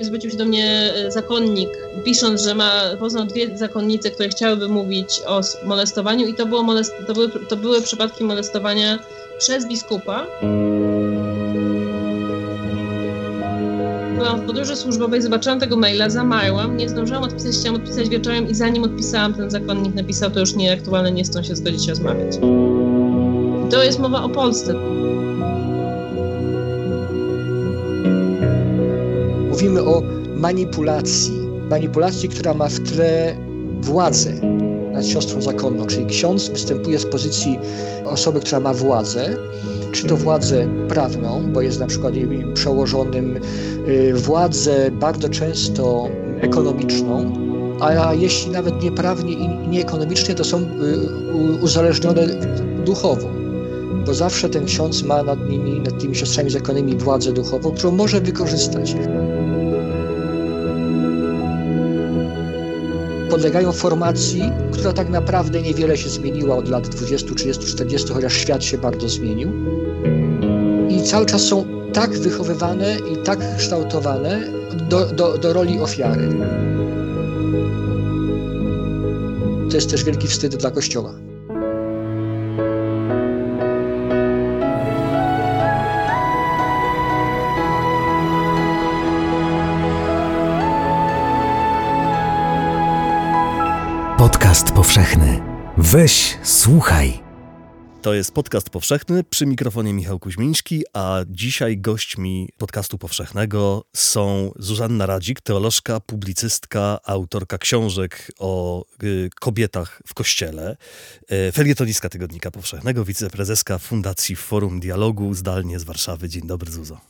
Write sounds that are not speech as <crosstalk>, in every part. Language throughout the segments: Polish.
Zwrócił się do mnie e, zakonnik, pisząc, że ma, poznał dwie zakonnice, które chciałyby mówić o molestowaniu i to, było molest, to, były, to były przypadki molestowania przez biskupa. Byłam w podróży służbowej, zobaczyłam tego maila, zamarłam, nie zdążyłam odpisać, chciałam odpisać wieczorem i zanim odpisałam, ten zakonnik napisał, to już nieaktualne, nie chcą się zgodzić rozmawiać. To jest mowa o Polsce. Mówimy o manipulacji. Manipulacji, która ma w tle władzę nad siostrą zakonną, czyli ksiądz występuje z pozycji osoby, która ma władzę, czy to władzę prawną, bo jest na przykład przełożonym, y, władzę bardzo często ekonomiczną, a jeśli nawet nieprawnie i nieekonomicznie, to są y, uzależnione duchowo bo zawsze ten ksiądz ma nad nimi, nad tymi siostrami zakonnymi władzę duchową, którą może wykorzystać. Podlegają formacji, która tak naprawdę niewiele się zmieniła od lat 20, 30, 40, chociaż świat się bardzo zmienił. I cały czas są tak wychowywane i tak kształtowane do, do, do roli ofiary. To jest też wielki wstyd dla Kościoła. Podcast powszechny. Weź, słuchaj. To jest podcast powszechny przy mikrofonie Michał Kuźmiński, a dzisiaj gośćmi podcastu powszechnego są Zuzanna Radzik, teolożka, publicystka, autorka książek o y, kobietach w kościele, y, felietonistka Tygodnika Powszechnego, wiceprezeska Fundacji Forum Dialogu zdalnie z Warszawy. Dzień dobry Zuzo.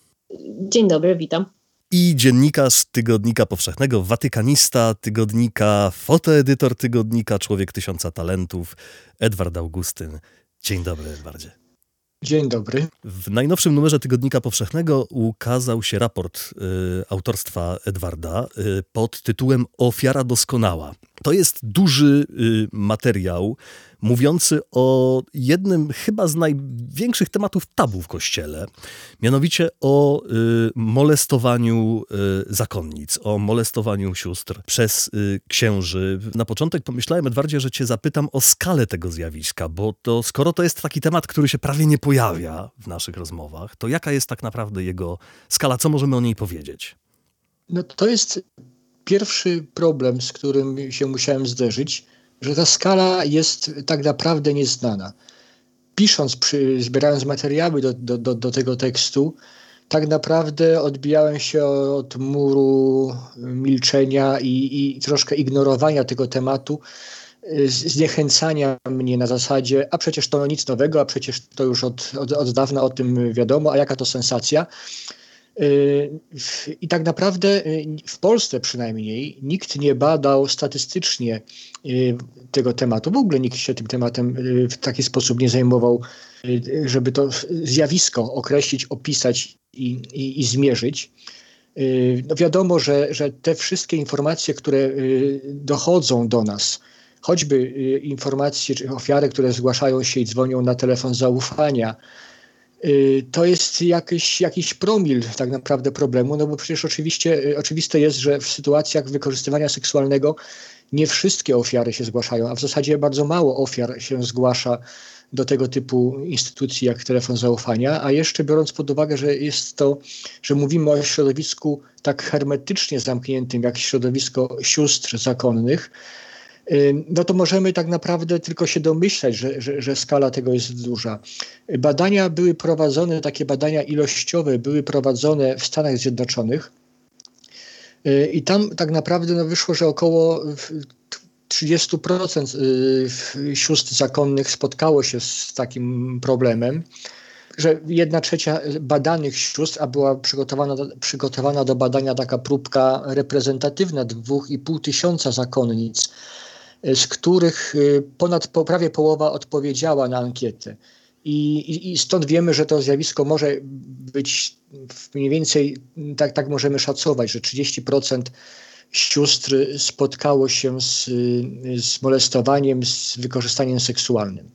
Dzień dobry, witam i dziennikarz Tygodnika Powszechnego, watykanista tygodnika, fotoedytor tygodnika, człowiek tysiąca talentów, Edward Augustyn. Dzień dobry, Edwardzie. Dzień dobry. W najnowszym numerze Tygodnika Powszechnego ukazał się raport y, autorstwa Edwarda y, pod tytułem Ofiara doskonała. To jest duży y, materiał mówiący o jednym chyba z największych tematów tabu w kościele, mianowicie o y, molestowaniu y, zakonnic, o molestowaniu sióstr przez y, księży. Na początek pomyślałem, Edwardzie, że cię zapytam o skalę tego zjawiska, bo to skoro to jest taki temat, który się prawie nie pojawia w naszych rozmowach, to jaka jest tak naprawdę jego skala? Co możemy o niej powiedzieć? No to jest pierwszy problem, z którym się musiałem zderzyć, że ta skala jest tak naprawdę nieznana. Pisząc, przy, zbierając materiały do, do, do, do tego tekstu, tak naprawdę odbijałem się od muru milczenia i, i troszkę ignorowania tego tematu, zniechęcania mnie na zasadzie, a przecież to nic nowego, a przecież to już od, od, od dawna o tym wiadomo, a jaka to sensacja. I tak naprawdę y, w Polsce przynajmniej nikt nie badał statystycznie y, tego tematu. W ogóle nikt się tym tematem y, w taki sposób nie zajmował, żeby to zjawisko określić, opisać i, i, i zmierzyć. No wiadomo, że, że te wszystkie informacje, które dochodzą do nas, choćby informacje czy ofiary, które zgłaszają się i dzwonią na telefon zaufania, Y, to jest jakiś, jakiś promil tak naprawdę problemu, no bo przecież oczywiście, y, oczywiste jest, że w sytuacjach wykorzystywania seksualnego nie wszystkie ofiary się zgłaszają, a w zasadzie bardzo mało ofiar się zgłasza do tego typu instytucji jak telefon zaufania, a jeszcze biorąc pod uwagę, że jest to, że mówimy o środowisku tak hermetycznie zamkniętym jak środowisko sióstr zakonnych, no to możemy tak naprawdę tylko się domyślać, że, że, że, skala tego jest duża. Badania były prowadzone, takie badania ilościowe były prowadzone w Stanach Zjednoczonych y, i tam tak naprawdę no wyszło, że około 30% y, sióstr zakonnych spotkało się z takim problemem że jedna trzecia badanych sióstr, a była przygotowana, przygotowana do badania taka próbka reprezentatywna, dwóch i pół tysiąca zakonnic, z których y, ponad prawie połowa odpowiedziała na ankietę. I, I, stąd wiemy, że to zjawisko może być mniej więcej, tak, tak możemy szacować, że 30% sióstr spotkało się z, z molestowaniem, z wykorzystaniem seksualnym.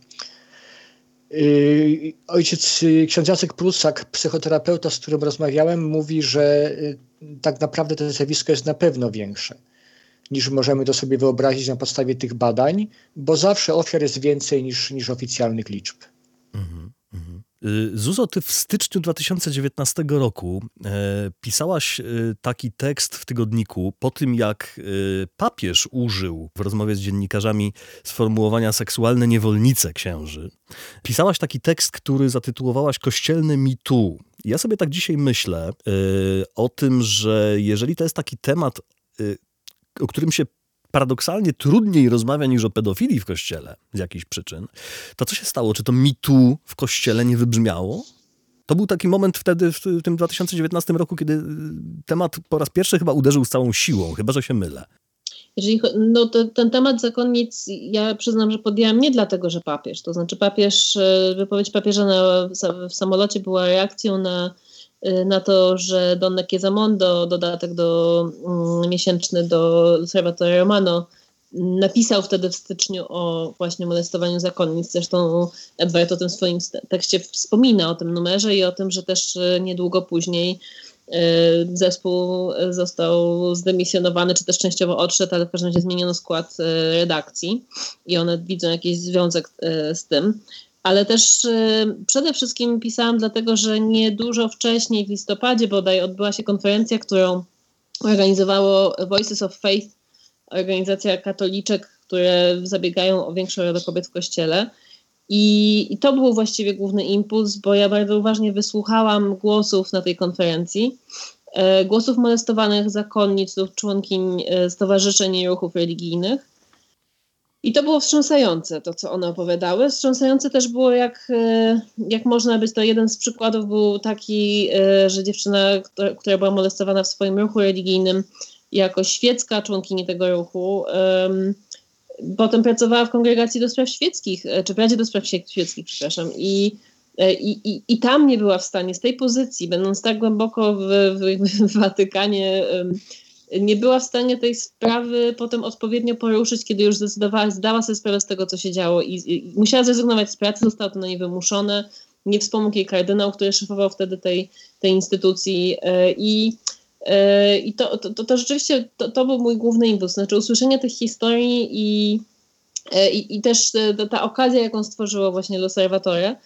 Y, ojciec ksiądz Jacek Prusak, psychoterapeuta, z którym rozmawiałem, mówi, że tak naprawdę to zjawisko jest na pewno większe niż możemy to sobie wyobrazić na podstawie tych badań, bo zawsze ofiar jest więcej niż, niż oficjalnych liczb. Mhm, mhm. Y, Zuzo, ty w styczniu 2019 roku e, pisałaś e, taki tekst w tygodniku po tym, jak e, papież użył w rozmowie z dziennikarzami sformułowania seksualne niewolnice księży. Pisałaś taki tekst, który zatytułowałaś Kościelne mitu. Ja sobie tak dzisiaj myślę o tym, że jeżeli to jest taki temat, o którym się paradoksalnie trudniej rozmawia niż o pedofilii w kościele z jakichś przyczyn, to co się stało? Czy to mitu w kościele nie wybrzmiało? To był taki moment wtedy, w tym 2019 roku, kiedy y, temat po raz pierwszy chyba uderzył z całą siłą, chyba że się mylę. Jeżeli, no to, ten temat zakonnic, ja przyznam, że podjęłam nie dlatego, że papież. To znaczy papież, y, wypowiedź papieża na, w samolocie była reakcją na na to, że Don Chiesamondo, dodatek do, um, miesięczny do Osservatore Romano, napisał wtedy w styczniu o właśnie molestowaniu zakonnic. Zresztą Edward o tym w swoim tekście wspomina, o tym numerze i o tym, że też y, niedługo później y, zespół został zdemisjonowany, czy też częściowo odszedł, ale w każdym razie zmieniono skład redakcji i one widzą jakiś związek z tym ale też y, przede wszystkim pisałam dlatego, że nie dużo wcześniej, w listopadzie bodaj, odbyła się konferencja, którą organizowało Voices of Faith, organizacja katoliczek, które zabiegają o większą rolę kobiet w kościele. I, I, to był właściwie główny impuls, bo ja bardzo uważnie wysłuchałam głosów na tej konferencji, e, głosów molestowanych zakonnic lub członkiń e, stowarzyszeń i ruchów religijnych. I to było wstrząsające, to co one opowiadały. Wstrząsające też było, jak, e, jak można być, to jeden z przykładów był taki, e, że dziewczyna, która, była molestowana w swoim ruchu religijnym, jako świecka członkini tego ruchu, potem pracowała w kongregacji do spraw świeckich, e, czy w Radzie do spraw świeckich, przepraszam, i, i, i, tam nie była w stanie z tej pozycji, będąc tak głęboko w, w, w Watykanie, nie była w stanie tej sprawy potem odpowiednio poruszyć, kiedy już zdecydowała, zdała sobie sprawę z tego, co się działo i, i musiała zrezygnować z pracy, zostało to na niej wymuszone. Nie wspomógł jej kardynał, który szefował wtedy tej, tej instytucji e, i e, i to, to, to, rzeczywiście to, to był mój główny impuls, znaczy usłyszenie tych historii i, e, i, i też ta, ta okazja, jaką stworzyło właśnie Y,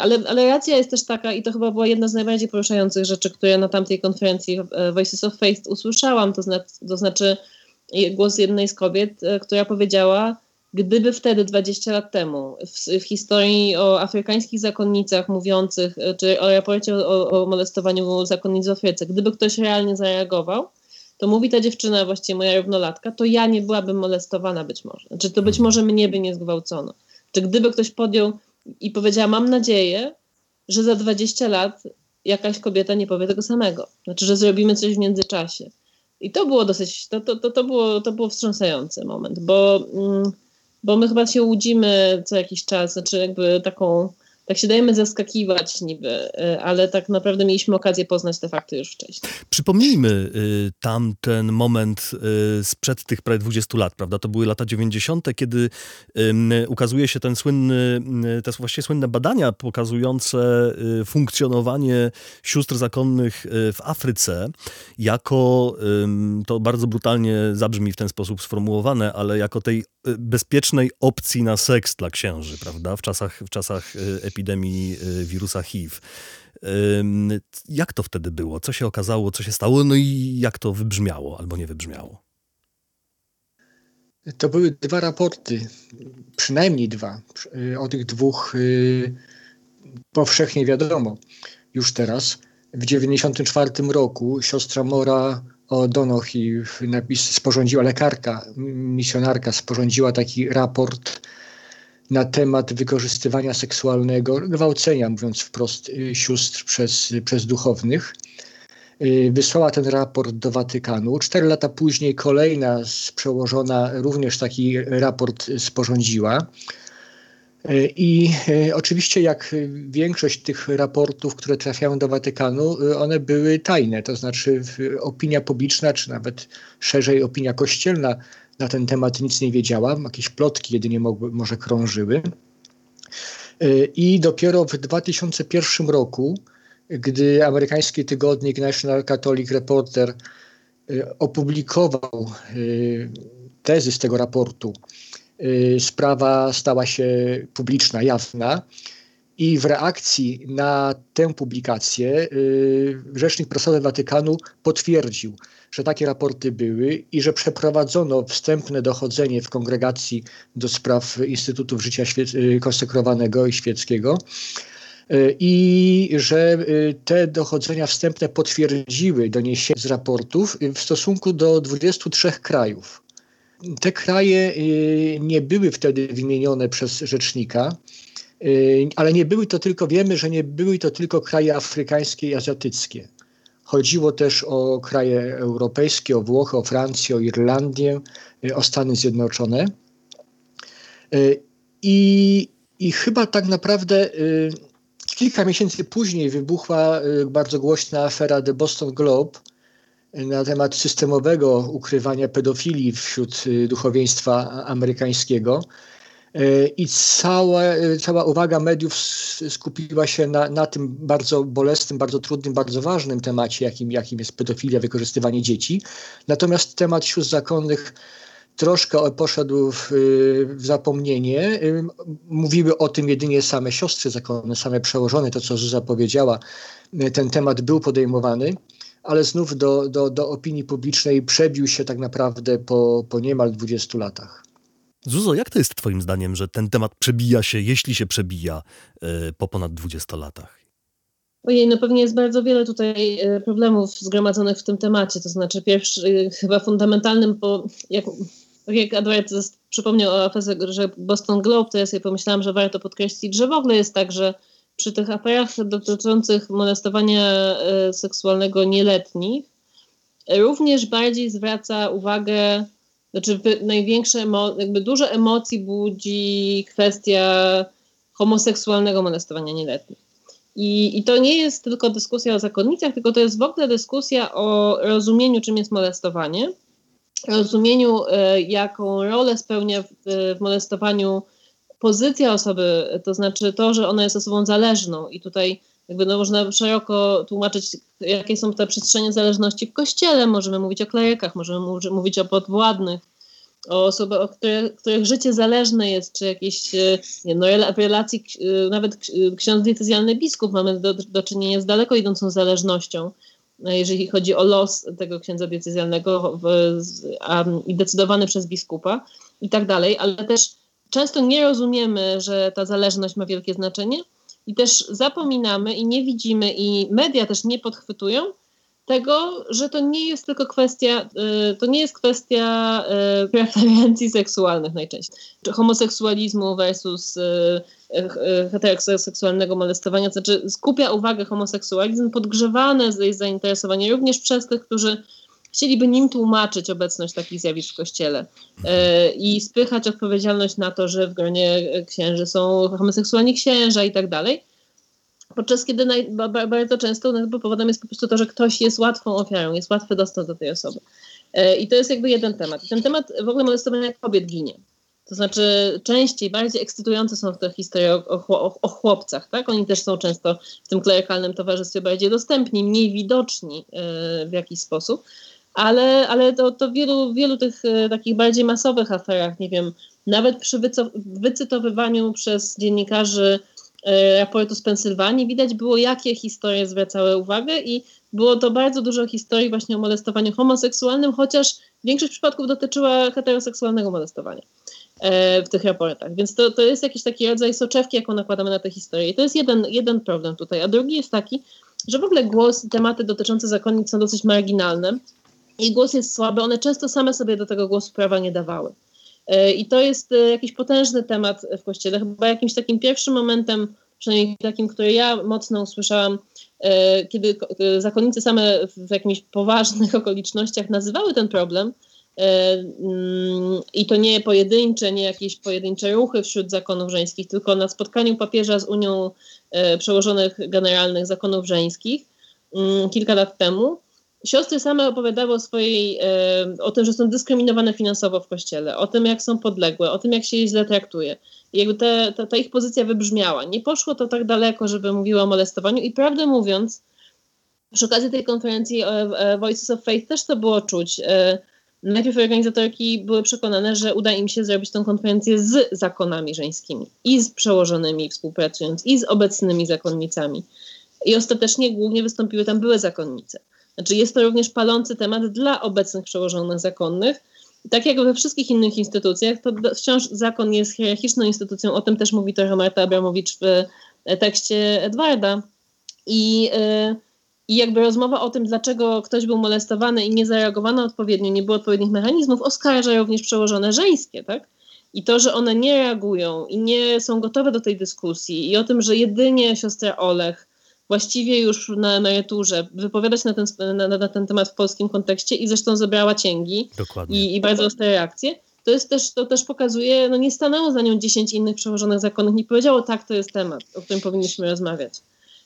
ale, ale racja jest też taka, i to chyba była jedna z najbardziej poruszających rzeczy, które na tamtej konferencji e, Voices of Faith usłyszałam, to, zna, to znaczy głos jednej z kobiet, e, która powiedziała, gdyby wtedy 20 lat temu w, w, historii o afrykańskich zakonnicach mówiących, e, czy o raporcie o, o molestowaniu zakonnic w Afryce, gdyby ktoś realnie zareagował, to mówi ta dziewczyna, właściwie moja równolatka, to ja nie byłabym molestowana być może. Czy to być mhm. może mnie by nie zgwałcono. Czy gdyby ktoś podjął i powiedziała: Mam nadzieję, że za 20 lat jakaś kobieta nie powie tego samego. Znaczy, że zrobimy coś w międzyczasie. I to było dosyć, to, to, to, to, było, to było wstrząsający moment, bo, mm, bo my chyba się łudzimy co jakiś czas, znaczy jakby taką tak się dajemy zaskakiwać niby, y, ale tak naprawdę mieliśmy okazję poznać te fakty już wcześniej. Przypomnijmy y, tam ten moment y, sprzed tych prawie 20 lat, prawda? To były lata 90., kiedy ukazuje się ten słynny, te właściwie słynne badania pokazujące funkcjonowanie sióstr zakonnych w Afryce jako, to bardzo brutalnie zabrzmi w ten sposób sformułowane, ale jako tej bezpiecznej opcji na seks dla księży, prawda? W czasach, w czasach epidemii epidemii y, wirusa HIV. Jak to wtedy było? Co się okazało, co się stało? No i jak to wybrzmiało albo nie wybrzmiało? To były dwa raporty, przynajmniej dwa. O tych dwóch y, powszechnie wiadomo już teraz. W 1994 roku siostra Mora O'Donoghue sporządziła, lekarka, misjonarka sporządziła taki raport na temat wykorzystywania seksualnego, gwałcenia, mówiąc wprost, y, sióstr przez, przez duchownych. Y, wysłała ten raport do Watykanu. Cztery lata później kolejna przełożona również taki raport sporządziła. Y, I oczywiście, jak większość tych raportów, które trafiają do Watykanu, one były tajne, to znaczy opinia publiczna, czy nawet szerzej opinia kościelna na ten temat nic nie wiedziała, jakieś plotki jedynie mogły, może krążyły. I dopiero w 2001 roku, gdy amerykański tygodnik National Catholic Reporter opublikował tezy z tego raportu, sprawa stała się publiczna, jawna. I w reakcji na tę publikację rzecznik prasowy Watykanu potwierdził, że takie raporty były i że przeprowadzono wstępne dochodzenie w kongregacji do spraw Instytutów Życia y, Konsekrowanego i Świeckiego y, i że y, te dochodzenia wstępne potwierdziły doniesienia z raportów w stosunku do 23 krajów. Te kraje nie były wtedy wymienione przez rzecznika, ale nie były to tylko, wiemy, że nie były to tylko kraje afrykańskie i azjatyckie. Chodziło też o kraje europejskie, o Włochy, o Francję, o Irlandię, y, o Stany Zjednoczone. Y, I, i chyba tak naprawdę kilka miesięcy później wybuchła bardzo głośna afera The Boston Globe na temat systemowego ukrywania pedofilii wśród duchowieństwa amerykańskiego. I cała, cała uwaga mediów skupiła się na, na tym bardzo bolesnym, bardzo trudnym, bardzo ważnym temacie, jakim, jakim jest pedofilia, wykorzystywanie dzieci. Natomiast temat sióstr zakonnych troszkę poszedł w, w, zapomnienie. Mówiły o tym jedynie same siostry zakonne, same przełożone, to co Zuza powiedziała. Ten temat był podejmowany, ale znów do, do, do opinii publicznej przebił się tak naprawdę po, po niemal 20 latach. Zuzo, jak to jest Twoim zdaniem, że ten temat przebija się, jeśli się przebija, e, po ponad 20 latach? Ojej, no pewnie jest bardzo wiele tutaj e, problemów zgromadzonych w tym temacie. To znaczy, pierwszy, e, chyba fundamentalnym, jak, tak jak Edward przypomniał o aferze, że Boston Globe, to ja sobie pomyślałam, że warto podkreślić, że w ogóle jest tak, że przy tych aferach dotyczących molestowania seksualnego nieletnich również bardziej zwraca uwagę znaczy największe, jakby dużo emocji budzi kwestia homoseksualnego molestowania nieletnich. I, I to nie jest tylko dyskusja o zakonnicach, tylko to jest w ogóle dyskusja o rozumieniu, czym jest molestowanie, rozumieniu, e, jaką rolę spełnia w, w molestowaniu pozycja osoby, to znaczy to, że ona jest osobą zależną i tutaj jakby no, można szeroko tłumaczyć, jakie są te przestrzenie zależności w kościele. Możemy mówić o klerykach, możemy mówić o podwładnych, o osobach, o których życie zależne jest, czy jakieś e, nie, no, relacji, e, nawet ksiądz diecezjalny biskup mamy do, do czynienia z daleko idącą zależnością, e, jeżeli chodzi o los tego księdza diecezjalnego i decydowany przez biskupa i tak dalej, ale też często nie rozumiemy, że ta zależność ma wielkie znaczenie, i też zapominamy i nie widzimy, i media też nie podchwytują tego, że to nie jest tylko kwestia, y, to nie jest kwestia y, preferencji seksualnych najczęściej. Czy homoseksualizmu versus y, heteroseksualnego molestowania, to znaczy skupia uwagę homoseksualizm, podgrzewane jest zainteresowanie również przez tych, którzy chcieliby nim tłumaczyć obecność takich zjawisk w kościele e, i spychać odpowiedzialność na to, że w gronie księży są homoseksualni księża i tak dalej. Podczas kiedy naj, bardzo często powodem jest po prostu to, że ktoś jest łatwą ofiarą, jest łatwy dostęp do tej osoby. E, I to jest jakby jeden temat. I ten temat w ogóle molestowania kobiet ginie. To znaczy częściej, bardziej ekscytujące są te historie o, o, o, chłopcach, tak? Oni też są często w tym klerykalnym towarzystwie bardziej dostępni, mniej widoczni yy, w jakiś sposób ale, ale to, to wielu, wielu tych e, takich bardziej masowych aferach, nie wiem, nawet przy wycytowywaniu przez dziennikarzy e, raportu z Pensylwanii widać było, jakie historie zwracały uwagę i było to bardzo dużo historii właśnie o molestowaniu homoseksualnym, chociaż większość przypadków dotyczyła heteroseksualnego molestowania e, w tych raportach. Więc to, to jest jakiś taki rodzaj soczewki, jaką nakładamy na tę historię. I to jest jeden, jeden problem tutaj. A drugi jest taki, że w ogóle głos, tematy dotyczące zakonnic są dosyć marginalne ich głos jest słaby, one często same sobie do tego głosu prawa nie dawały. E, I to jest e, jakiś potężny temat w Kościele. Chyba jakimś takim pierwszym momentem, przynajmniej takim, który ja mocno usłyszałam, e, kiedy zakonnice same w jakichś poważnych <laughs> okolicznościach nazywały ten problem, mm, i to nie pojedyncze, nie jakieś pojedyncze ruchy wśród zakonów żeńskich, tylko na spotkaniu papieża z Unią Przełożonych Generalnych Zakonów Żeńskich mm, kilka lat temu, Siostry same opowiadały o swojej, e, o tym, że są dyskryminowane finansowo w kościele, o tym, jak są podległe, o tym, jak się je źle traktuje. I jakby te, ta, ta ich pozycja wybrzmiała. Nie poszło to tak daleko, żeby mówiła o molestowaniu i prawdę mówiąc, przy okazji tej konferencji e, Voices of Faith też to było czuć. E, najpierw organizatorki były przekonane, że uda im się zrobić tę konferencję z zakonami żeńskimi i z przełożonymi współpracując, i z obecnymi zakonnicami. I ostatecznie głównie wystąpiły tam były zakonnice. Znaczy jest to również palący temat dla obecnych przełożonych zakonnych. Tak jak we wszystkich innych instytucjach, to wciąż zakon jest hierarchiczną instytucją. O tym też mówi trochę Marta Abramowicz w e, tekście Edwarda. I, yy, I jakby rozmowa o tym, dlaczego ktoś był molestowany i nie zareagowano odpowiednio, nie było odpowiednich mechanizmów, oskarża również przełożone żeńskie, tak? I to, że one nie reagują i nie są gotowe do tej dyskusji, i o tym, że jedynie siostra Olech właściwie już na emeryturze wypowiadać na ten, na, na ten temat w polskim kontekście i zresztą zebrała cięgi i, i, bardzo ostre reakcje. To, jest też, to też pokazuje, no nie stanęło za nią 10 innych przełożonych zakonów, nie powiedziało tak, to jest temat, o którym powinniśmy rozmawiać.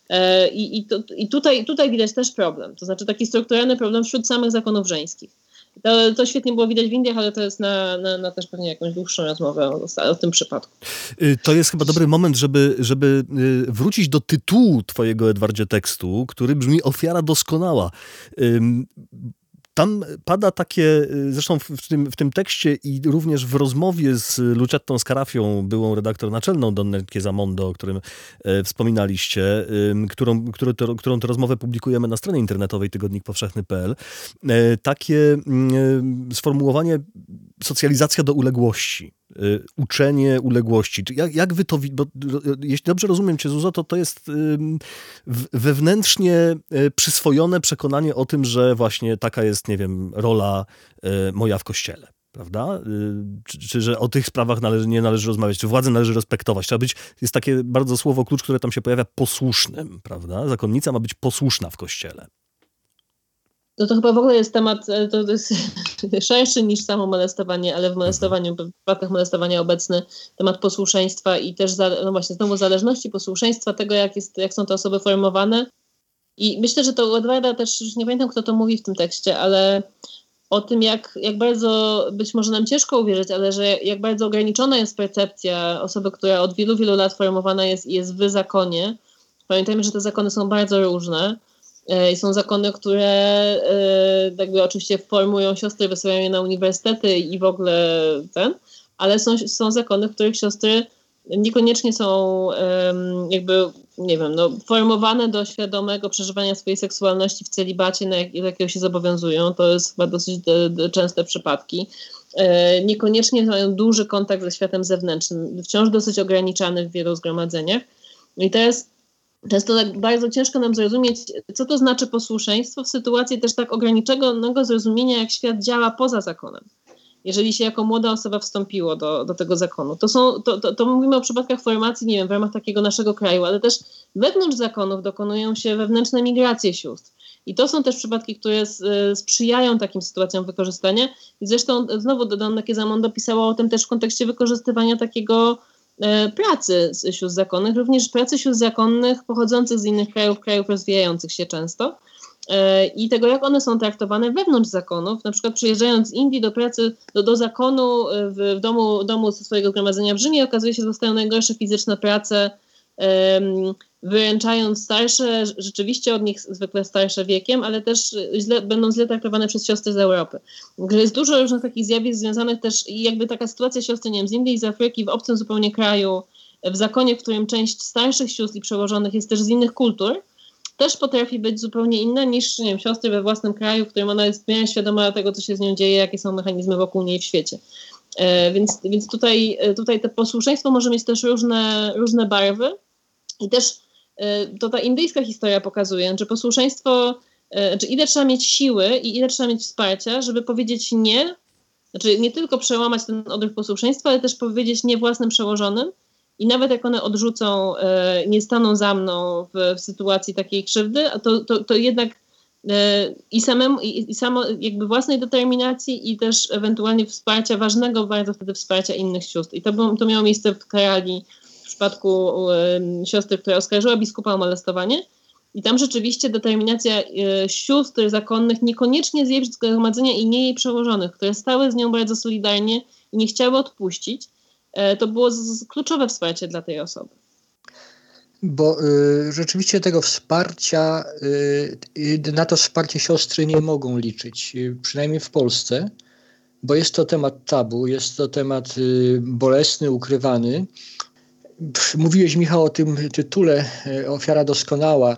E, I, i, to, i tutaj, tutaj widać też problem, to znaczy taki strukturalny problem wśród samych zakonów żeńskich. To, to, świetnie było widać w Indiach, ale to jest na, na, na też pewnie jakąś dłuższą rozmowę o, o, tym przypadku. Y, to jest chyba dobry moment, żeby, żeby y, wrócić do tytułu twojego, Edwardzie, tekstu, który brzmi Ofiara doskonała. Tam pada takie, y, zresztą w tym, w tym tekście i również w rozmowie z Lucettą Scarafią, byłą redaktor naczelną Donne Zamondo, o którym e, wspominaliście, którą, którą, to, którą to rozmowę publikujemy na stronie internetowej tygodnikpowszechny.pl, e, takie mm, e, sformułowanie socjalizacja do uległości. Y, uczenie uległości. Jak, jak wy to, bo jeśli dobrze rozumiem cię Zuzo, to to jest wewnętrznie y, przyswojone przekonanie o tym, że właśnie taka jest, nie wiem, rola y, moja w kościele prawda? Czy, czy, że o tych sprawach należy, nie należy rozmawiać, czy władzę należy respektować. Trzeba być, jest takie bardzo słowo klucz, które tam się pojawia, posłusznym, prawda? Zakonnica ma być posłuszna w kościele. No to chyba w ogóle jest temat, e, to jest <laughs> szerszy niż samo molestowanie, ale w molestowaniu, w przypadkach molestowania obecny temat posłuszeństwa i też, za, no właśnie, znowu zależności posłuszeństwa, tego jak, jest, jak są te osoby formowane. I myślę, że to Edwarda też, już nie pamiętam kto to mówi w tym tekście, ale o tym, jak, jak bardzo, być może nam ciężko uwierzyć, ale że jak bardzo ograniczona jest percepcja osoby, która od wielu, wielu lat formowana jest i jest w zakonie. Pamiętajmy, że te zakony są bardzo różne I są zakony, które e, jakby oczywiście formują siostry, wysyłają je na uniwersytety i w ogóle ten, ale są, są zakony, w których siostry niekoniecznie są jakby, nie wiem, no, formowane do świadomego przeżywania swojej seksualności w celibacie, na jak, jakiego się zobowiązują. To jest chyba dosyć de, de, częste przypadki. E, niekoniecznie mają duży kontakt ze światem zewnętrznym, wciąż dosyć ograniczany w wielu zgromadzeniach. I teraz Często tak bardzo ciężko nam zrozumieć, co to znaczy posłuszeństwo w sytuacji też tak ograniczonego zrozumienia, jak świat działa poza zakonem. Jeżeli się jako młoda osoba wstąpiło do, do tego zakonu, to, są, to, to, to mówimy o przypadkach formacji, nie wiem, w ramach takiego naszego kraju, ale też wewnątrz zakonów dokonują się wewnętrzne migracje sióstr. I to są też przypadki, które sprzyjają takim sytuacjom wykorzystania. I zresztą znowu Donna Kiezamondo pisała o tym też w kontekście wykorzystywania takiego E, pracy sióstr zakonnych, również pracy sióstr zakonnych pochodzących z innych krajów, krajów rozwijających się często. E, i tego, jak one są traktowane wewnątrz zakonów, na przykład przyjeżdżając z Indii do pracy, do, do zakonu e, w, w domu, domu swojego zgromadzenia w Rzymie, okazuje się, że dostają najgorsze fizyczne prace wyręczając starsze, rzeczywiście od nich zwykle starsze wiekiem, ale też źle, będą źle traktowane przez siostry z Europy. Także jest dużo różnych takich zjawisk związanych też jakby taka sytuacja siostry, nie wiem, z Indii z Afryki w obcym zupełnie kraju, w zakonie, w którym część starszych sióstr i przełożonych jest też z innych kultur, też potrafi być zupełnie inna niż nie wiem, siostry we własnym kraju, w którym ona jest w miarę świadoma tego, co się z nią dzieje, jakie są mechanizmy wokół niej w świecie. E, więc więc tutaj, e, tutaj to posłuszeństwo może mieć też różne, różne barwy i też Y, to ta indyjska historia pokazuje, że posłuszeństwo, y, że ile trzeba mieć siły i ile trzeba mieć wsparcia, żeby powiedzieć nie, znaczy nie tylko przełamać ten odruch posłuszeństwa, ale też powiedzieć nie własnym przełożonym. I nawet jak one odrzucą, y, nie staną za mną w, w sytuacji takiej krzywdy, to, to, to jednak i samemu, i, i samo jakby własnej determinacji i też ewentualnie wsparcia, ważnego bardzo wtedy wsparcia innych sióstr. I to, to miało miejsce w Kerali przypadku siostry, która oskarżyła biskupa o molestowanie. I tam rzeczywiście determinacja e, sióstr zakonnych niekoniecznie z jej zgromadzenia i nie jej przełożonych, które stały z nią bardzo solidarnie i nie chciały odpuścić, to było kluczowe wsparcie dla tej osoby. Bo y, rzeczywiście tego wsparcia, y, na to wsparcie siostry nie mogą liczyć, przynajmniej w Polsce, bo jest to temat tabu, jest to temat bolesny, ukrywany. Mówiłeś, Michał, o tym tytule y, Ofiara doskonała,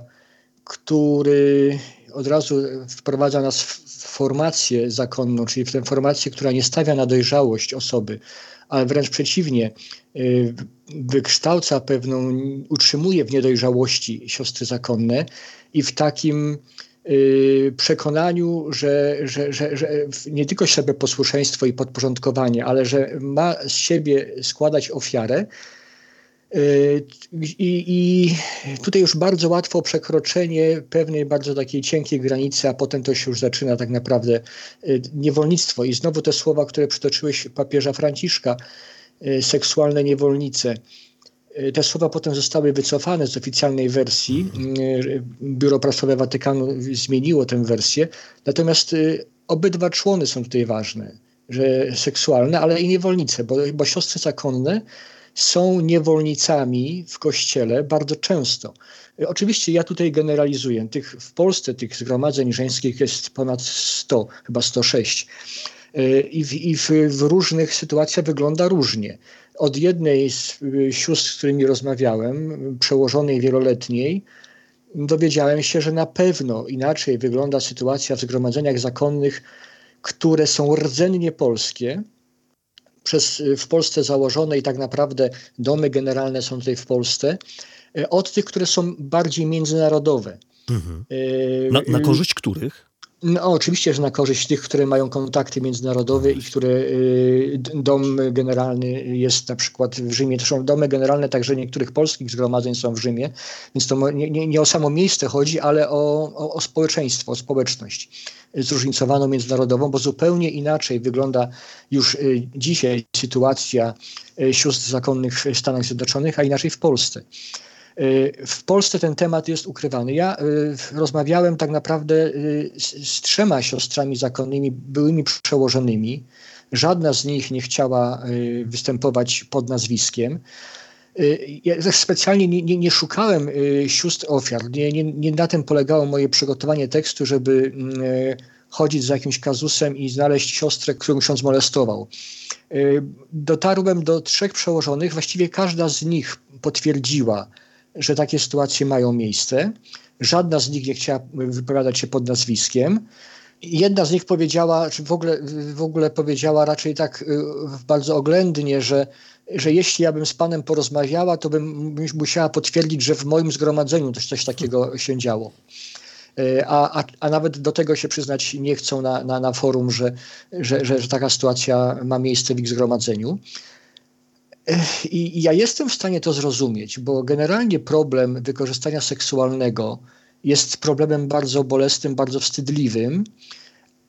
który od razu wprowadza nas w formację zakonną, czyli w tę formację, która nie stawia na dojrzałość osoby, ale wręcz przeciwnie, y, wykształca pewną, utrzymuje w niedojrzałości siostry zakonne i w takim y, przekonaniu, że, że, że, że nie tylko sobie posłuszeństwo i podporządkowanie, ale że ma z siebie składać ofiarę, i, I, tutaj już bardzo łatwo przekroczenie pewnej bardzo takiej cienkiej granicy, a potem to się już zaczyna tak naprawdę niewolnictwo. I znowu te słowa, które przytoczyłeś papieża Franciszka, Y, seksualne niewolnice. Y, te słowa potem zostały wycofane z oficjalnej wersji. Y, Biuro Prasowe Watykanu zmieniło tę wersję. Natomiast obydwa człony są tutaj ważne, że seksualne, ale i niewolnice, bo, bo siostry zakonne są niewolnicami w kościele bardzo często. Oczywiście ja tutaj generalizuję. Tych, w Polsce tych zgromadzeń żeńskich jest ponad 100, chyba 106 i, w, i w, w różnych sytuacjach wygląda różnie. Od jednej z y, sióstr, z którymi rozmawiałem, przełożonej wieloletniej, dowiedziałem się, że na pewno inaczej wygląda sytuacja w zgromadzeniach zakonnych, które są rdzennie polskie, przez, y, w Polsce założone i tak naprawdę domy generalne są tutaj w Polsce, y, od tych, które są bardziej międzynarodowe. Mhm. Na, na korzyść których? No, oczywiście, że na korzyść tych, które mają kontakty międzynarodowe i które y, dom generalny jest na przykład w Rzymie. To są domy generalne także niektórych polskich zgromadzeń są w Rzymie, więc to nie, nie, nie o samo miejsce chodzi, ale o, o, o społeczeństwo, o społeczność zróżnicowaną międzynarodową, bo zupełnie inaczej wygląda już y, dzisiaj sytuacja y, sióstr zakonnych w Stanach Zjednoczonych, a inaczej w Polsce. Y, w Polsce ten temat jest ukrywany. Ja y, rozmawiałem tak naprawdę y, z, trzema siostrami zakonnymi, byłymi przełożonymi. Żadna z nich nie chciała występować pod nazwiskiem. Ja specjalnie nie, nie, nie szukałem sióstr ofiar. Nie, nie, nie na tym polegało moje przygotowanie tekstu, żeby chodzić za jakimś kazusem i znaleźć siostrę, którą ksiądz molestował. Dotarłem do trzech przełożonych, właściwie każda z nich potwierdziła, że takie sytuacje mają miejsce. Żadna z nich nie chciała wypowiadać się pod nazwiskiem. Jedna z nich powiedziała, czy w ogóle, w ogóle powiedziała raczej tak y, bardzo oględnie, że, że jeśli ja bym z panem porozmawiała, to bym musiała potwierdzić, że w moim zgromadzeniu coś takiego się działo. Y, a, a, a nawet do tego się przyznać nie chcą na, na, na forum, że, że, że, że taka sytuacja ma miejsce w ich zgromadzeniu. I ja jestem w stanie to zrozumieć, bo generalnie problem wykorzystania seksualnego jest problemem bardzo bolesnym, bardzo wstydliwym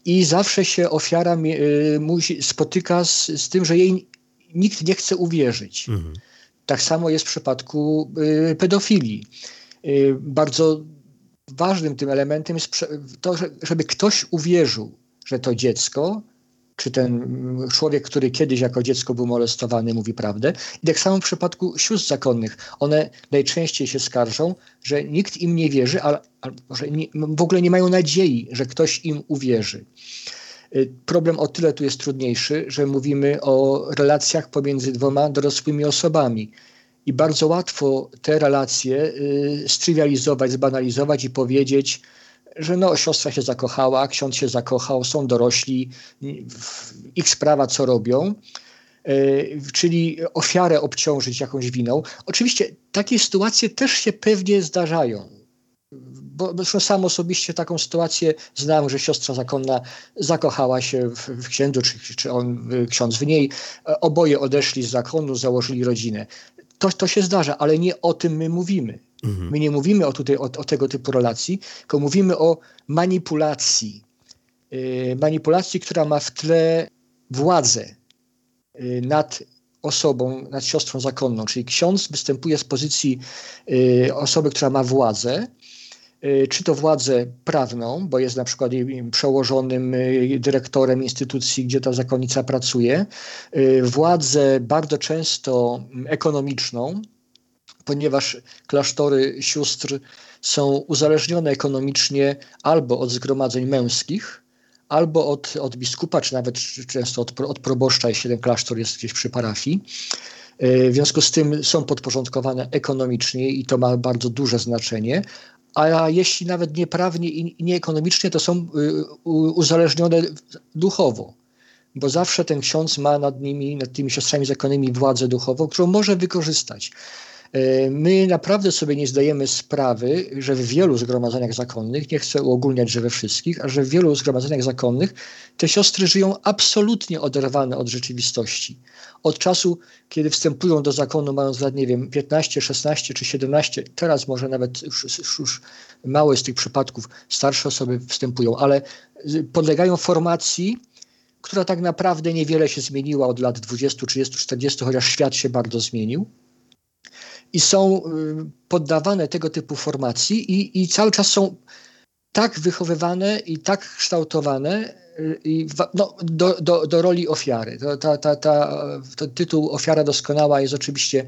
i zawsze się ofiara y, musi, spotyka z, z tym, że jej nikt nie chce uwierzyć. Mhm. Tak samo jest w przypadku y, pedofilii. Y, bardzo ważnym tym elementem jest to, żeby ktoś uwierzył, że to dziecko czy ten człowiek, który kiedyś jako dziecko był molestowany, mówi prawdę. I tak samo w przypadku sióstr zakonnych. One najczęściej się skarżą, że nikt im nie wierzy, ale, że nie, w ogóle nie mają nadziei, że ktoś im uwierzy. Y, problem o tyle tu jest trudniejszy, że mówimy o relacjach pomiędzy dwoma dorosłymi osobami. I bardzo łatwo te relacje y, strywializować, zbanalizować i powiedzieć, że no, siostra się zakochała, ksiądz się zakochał, są dorośli, ich sprawa co robią, e, czyli ofiarę obciążyć jakąś winą. Oczywiście takie sytuacje też się pewnie zdarzają. Bo zresztą sam osobiście taką sytuację znam, że siostra zakonna zakochała się w, w księdzu, czy, czy on, ksiądz w niej. Oboje odeszli z zakonu, założyli rodzinę. To, to się zdarza, ale nie o tym my mówimy. Mhm. My nie mówimy o, tutaj, o, o, tego typu relacji, tylko mówimy o manipulacji. Yy, manipulacji, która ma w tle władzę yy, nad osobą, nad siostrą zakonną. Czyli ksiądz występuje z pozycji yy, osoby, która ma władzę czy to władzę prawną, bo jest na przykład przełożonym dyrektorem instytucji, gdzie ta zakonnica pracuje, władzę bardzo często ekonomiczną, ponieważ klasztory sióstr są uzależnione ekonomicznie albo od zgromadzeń męskich, albo od, od biskupa, czy nawet często od, od proboszcza, jeśli ten klasztor jest gdzieś przy parafii. E, w związku z tym są podporządkowane ekonomicznie i to ma bardzo duże znaczenie, a jeśli nawet nieprawnie i nieekonomicznie, to są y, uzależnione duchowo, bo zawsze ten ksiądz ma nad nimi, nad tymi siostrami zakonnymi władzę duchową, którą może wykorzystać. E, my naprawdę sobie nie zdajemy sprawy, że w wielu zgromadzeniach zakonnych, nie chcę uogólniać, że we wszystkich, a że w wielu zgromadzeniach zakonnych te siostry żyją absolutnie oderwane od rzeczywistości. Od czasu, kiedy wstępują do zakonu, mając lat, nie wiem, 15, 16 czy 17, teraz może nawet już, już małe z tych przypadków starsze osoby wstępują, ale podlegają formacji, która tak naprawdę niewiele się zmieniła od lat 20, 30, 40, chociaż świat się bardzo zmienił i są y, poddawane tego typu formacji i, i cały czas są tak wychowywane i tak kształtowane y, i no, do, do, do roli ofiary. Ta, ta, ta, to tytuł Ofiara Doskonała jest oczywiście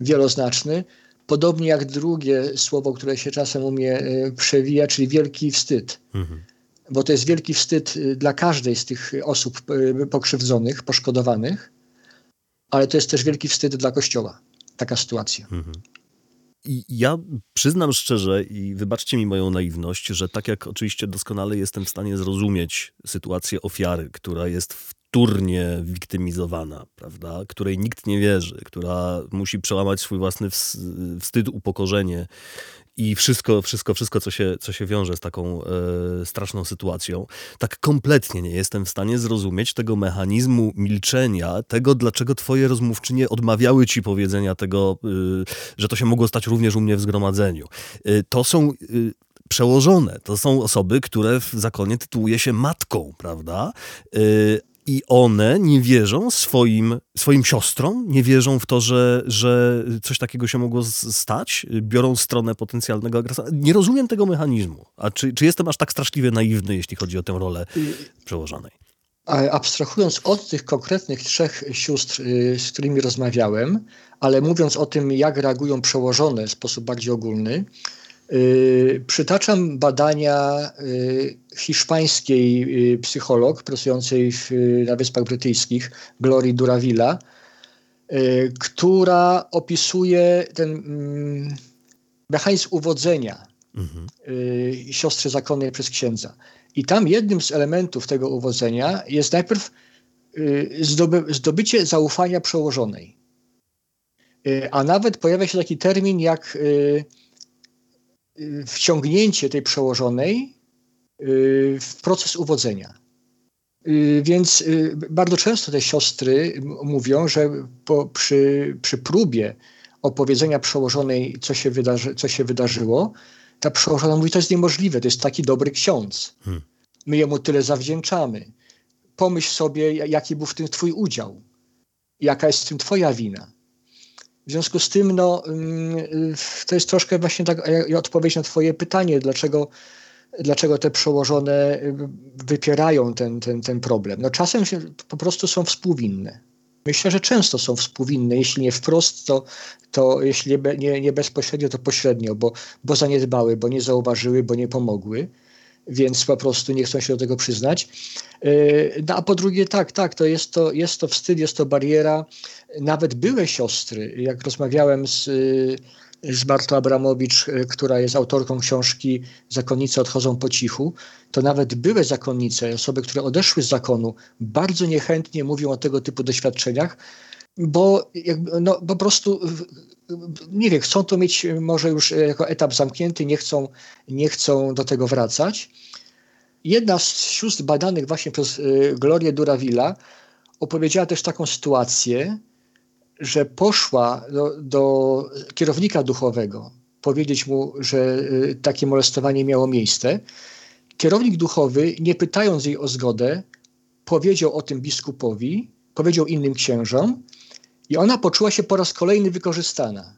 wieloznaczny. Podobnie jak drugie słowo, które się czasem umie y, przewija, czyli wielki wstyd. Mhm. Bo to jest wielki wstyd dla każdej z tych osób pokrzywdzonych, poszkodowanych, ale to jest też wielki wstyd dla Kościoła taka sytuacja. Mhm. I ja przyznam szczerze i wybaczcie mi moją naiwność, że tak jak oczywiście doskonale jestem w stanie zrozumieć sytuację ofiary, która jest wtórnie wiktymizowana, prawda, której nikt nie wierzy, która musi przełamać swój własny wstyd, upokorzenie i wszystko, wszystko, wszystko co, się, co się wiąże z taką e, straszną sytuacją, tak kompletnie nie jestem w stanie zrozumieć tego mechanizmu milczenia, tego, dlaczego twoje rozmówczynie odmawiały ci powiedzenia tego, e, że to się mogło stać również u mnie w zgromadzeniu. E, to są przełożone. To są osoby, które w zakonie tytułuje się matką, prawda? I one nie wierzą swoim, swoim siostrom, nie wierzą w to, że, że coś takiego się mogło stać, biorą stronę potencjalnego agresora. Nie rozumiem tego mechanizmu. A czy, czy jestem aż tak straszliwie naiwny, jeśli chodzi o tę rolę przełożonej? Abstrahując od tych konkretnych trzech sióstr, y, z którymi rozmawiałem, ale mówiąc o tym, jak reagują przełożone w sposób bardziej ogólny, Y, przytaczam badania y, hiszpańskiej y, psycholog pracującej w, na Wyspach Brytyjskich, Glory Duravilla, która opisuje ten mm, mechanizm uwodzenia mhm. siostry zakonnej przez księdza. I tam jednym z elementów tego uwodzenia jest najpierw zdoby, zdobycie zaufania przełożonej. A nawet pojawia się taki termin jak wciągnięcie tej przełożonej y, w proces uwodzenia. Y, więc y, bardzo często te siostry mówią, że po, przy, przy próbie opowiedzenia przełożonej, co się, wydarzy, co się wydarzyło, ta przełożona mówi, to jest niemożliwe, to jest taki dobry ksiądz. Hmm. My jemu tyle zawdzięczamy. Pomyśl sobie, jaki był w tym twój udział. Jaka jest w tym twoja wina. W związku z tym, no, mm, to jest troszkę właśnie tak odpowiedź na Twoje pytanie, dlaczego, dlaczego te przełożone y, wypierają ten, ten, ten problem. No, czasem się, po prostu są współwinne. Myślę, że często są współwinne, jeśli nie wprost, to, to jeśli nie, nie bezpośrednio, to pośrednio, bo, bo zaniedbały, bo nie zauważyły, bo nie pomogły więc po prostu nie chcą się do tego przyznać. Y, no, a po drugie, tak, tak, to jest to, jest to wstyd, jest to bariera. Nawet były siostry, jak rozmawiałem z, y, z Bartą Abramowicz, y, która jest autorką książki Zakonnice odchodzą po cichu, to nawet były zakonnice, osoby, które odeszły z zakonu, bardzo niechętnie mówią o tego typu doświadczeniach, bo jakby, no, po prostu nie wiem, chcą to mieć może już jako etap zamknięty, nie chcą, nie chcą do tego wracać. Jedna z sióstr badanych właśnie przez y, Glorię Duravilla opowiedziała też taką sytuację, że poszła do, do kierownika duchowego powiedzieć mu, że y, takie molestowanie miało miejsce. Kierownik duchowy, nie pytając jej o zgodę, powiedział o tym biskupowi, powiedział innym księżom i ona poczuła się po raz kolejny wykorzystana.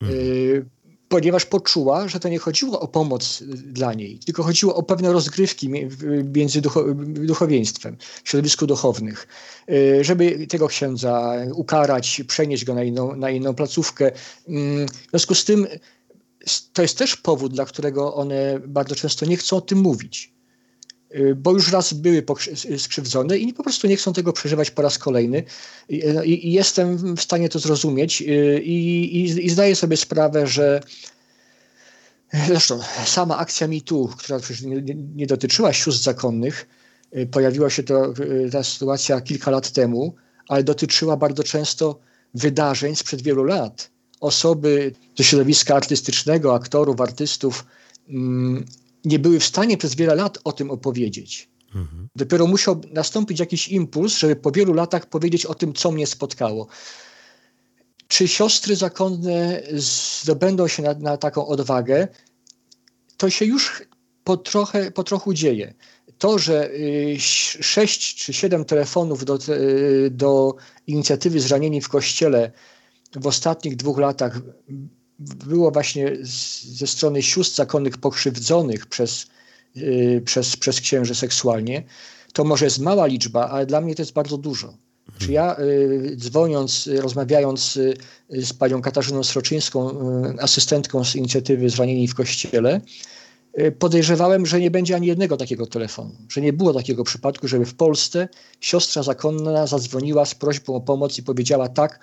Mhm. Y, ponieważ poczuła, że to nie chodziło o pomoc dla niej, tylko chodziło o pewne rozgrywki między duchowieństwem, w środowisku duchownych, y, żeby tego księdza ukarać, przenieść go na inną, na inną placówkę. Mm, w związku z tym to jest też powód, dla którego one bardzo często nie chcą o tym mówić y, bo już raz były skrzywdzone i po prostu nie chcą tego przeżywać po raz kolejny. I, i jestem w stanie to zrozumieć y, i, i, i zdaję sobie sprawę, że zresztą sama akcja MeToo, która nie, nie dotyczyła sióstr zakonnych, y, pojawiła się to, ta sytuacja kilka lat temu, ale dotyczyła bardzo często wydarzeń sprzed wielu lat osoby ze środowiska artystycznego, aktorów, artystów, mm, nie były w stanie przez wiele lat o tym opowiedzieć. Mhm. Dopiero musiał nastąpić jakiś impuls, żeby po wielu latach powiedzieć o tym, co mnie spotkało. Czy siostry zakonne zdobędą się na, na taką odwagę? To się już po, trochę, po trochu dzieje. To, że y, sześć czy siedem telefonów do, y, do inicjatywy Zranieni w Kościele w ostatnich dwóch latach było właśnie ze strony sióstr zakonnych pokrzywdzonych przez, yy, przez, przez księży seksualnie, to może jest mała liczba, ale dla mnie to jest bardzo dużo. Czy ja y, dzwoniąc, rozmawiając y, z panią Katarzyną Sroczyńską, y, asystentką z inicjatywy Zranieni w Kościele, y, podejrzewałem, że nie będzie ani jednego takiego telefonu, że nie było takiego przypadku, żeby w Polsce siostra zakonna zadzwoniła z prośbą o pomoc i powiedziała tak,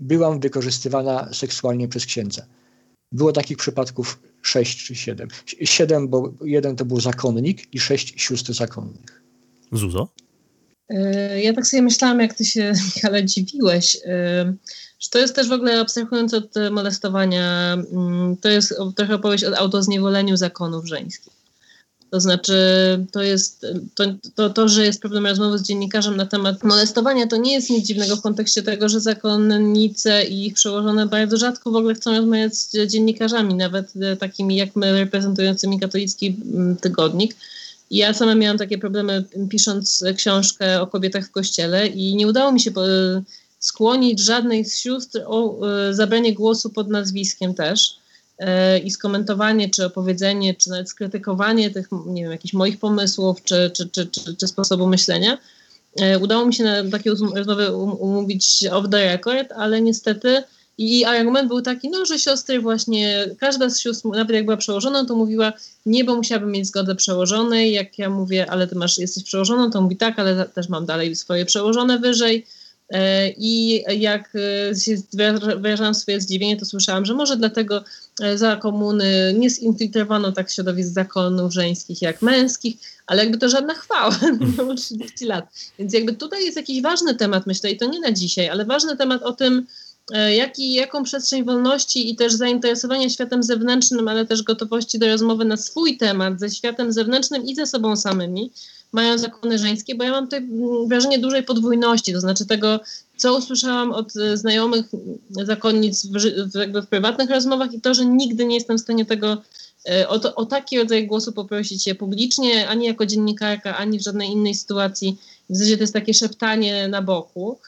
byłam wykorzystywana seksualnie przez księdza. Było takich przypadków sześć czy siedem. Siedem, bo jeden to był zakonnik i sześć sióstr zakonnych. Zuzo? E, ja tak sobie myślałam, jak ty się, <laughs> Michale, dziwiłeś, e, że to jest też w ogóle, abstrahując od molestowania, mm, to jest trochę opowieść o autozniewoleniu zakonów żeńskich. To znaczy, to jest to, to, to, że jest problem rozmowy z dziennikarzem na temat molestowania, to nie jest nic dziwnego w kontekście tego, że zakonnice i ich przełożone bardzo rzadko w ogóle chcą rozmawiać z dziennikarzami, nawet takimi jak my, reprezentującymi katolicki mm, tygodnik. Ja sama miałam takie problemy pisząc książkę o kobietach w kościele i nie udało mi się skłonić żadnej z sióstr o e, zabranie głosu pod nazwiskiem też. E, i skomentowanie, czy opowiedzenie, czy nawet skrytykowanie tych, nie wiem, jakichś moich pomysłów, czy, czy, czy, czy, czy sposobu myślenia. E, udało mi się na takie rozmowy um, umówić off the record, ale niestety i argument był taki, no, że siostry właśnie, każda z sióstr, nawet jak była przełożona, to mówiła, nie, bo musiałabym mieć zgodę przełożonej. Jak ja mówię, ale ty masz, jesteś przełożoną, to mówi tak, ale też mam dalej swoje przełożone wyżej. E, I jak się wyrażałam swoje zdziwienie, to słyszałam, że może dlatego E, za komuny nie zinfiltrowano tak środowisk zakonów żeńskich jak męskich, ale jakby to żadna chwała, <laughs> minęło 30 lat. Więc jakby tutaj jest jakiś ważny temat, myślę, i to nie na dzisiaj, ale ważny temat o tym, e, jaki, jaką przestrzeń wolności i też zainteresowania światem zewnętrznym, ale też gotowości do rozmowy na swój temat ze światem zewnętrznym i ze sobą samymi mają zakony żeńskie, bo ja mam tutaj wrażenie dużej podwójności, to znaczy tego, co usłyszałam od e, znajomych zakonnic w, w, w prywatnych rozmowach i to, że nigdy nie jestem w stanie tego e, o, to, o taki rodzaj głosu poprosić się publicznie, ani jako dziennikarka, ani w żadnej innej sytuacji. W zasadzie to jest takie szeptanie na boku.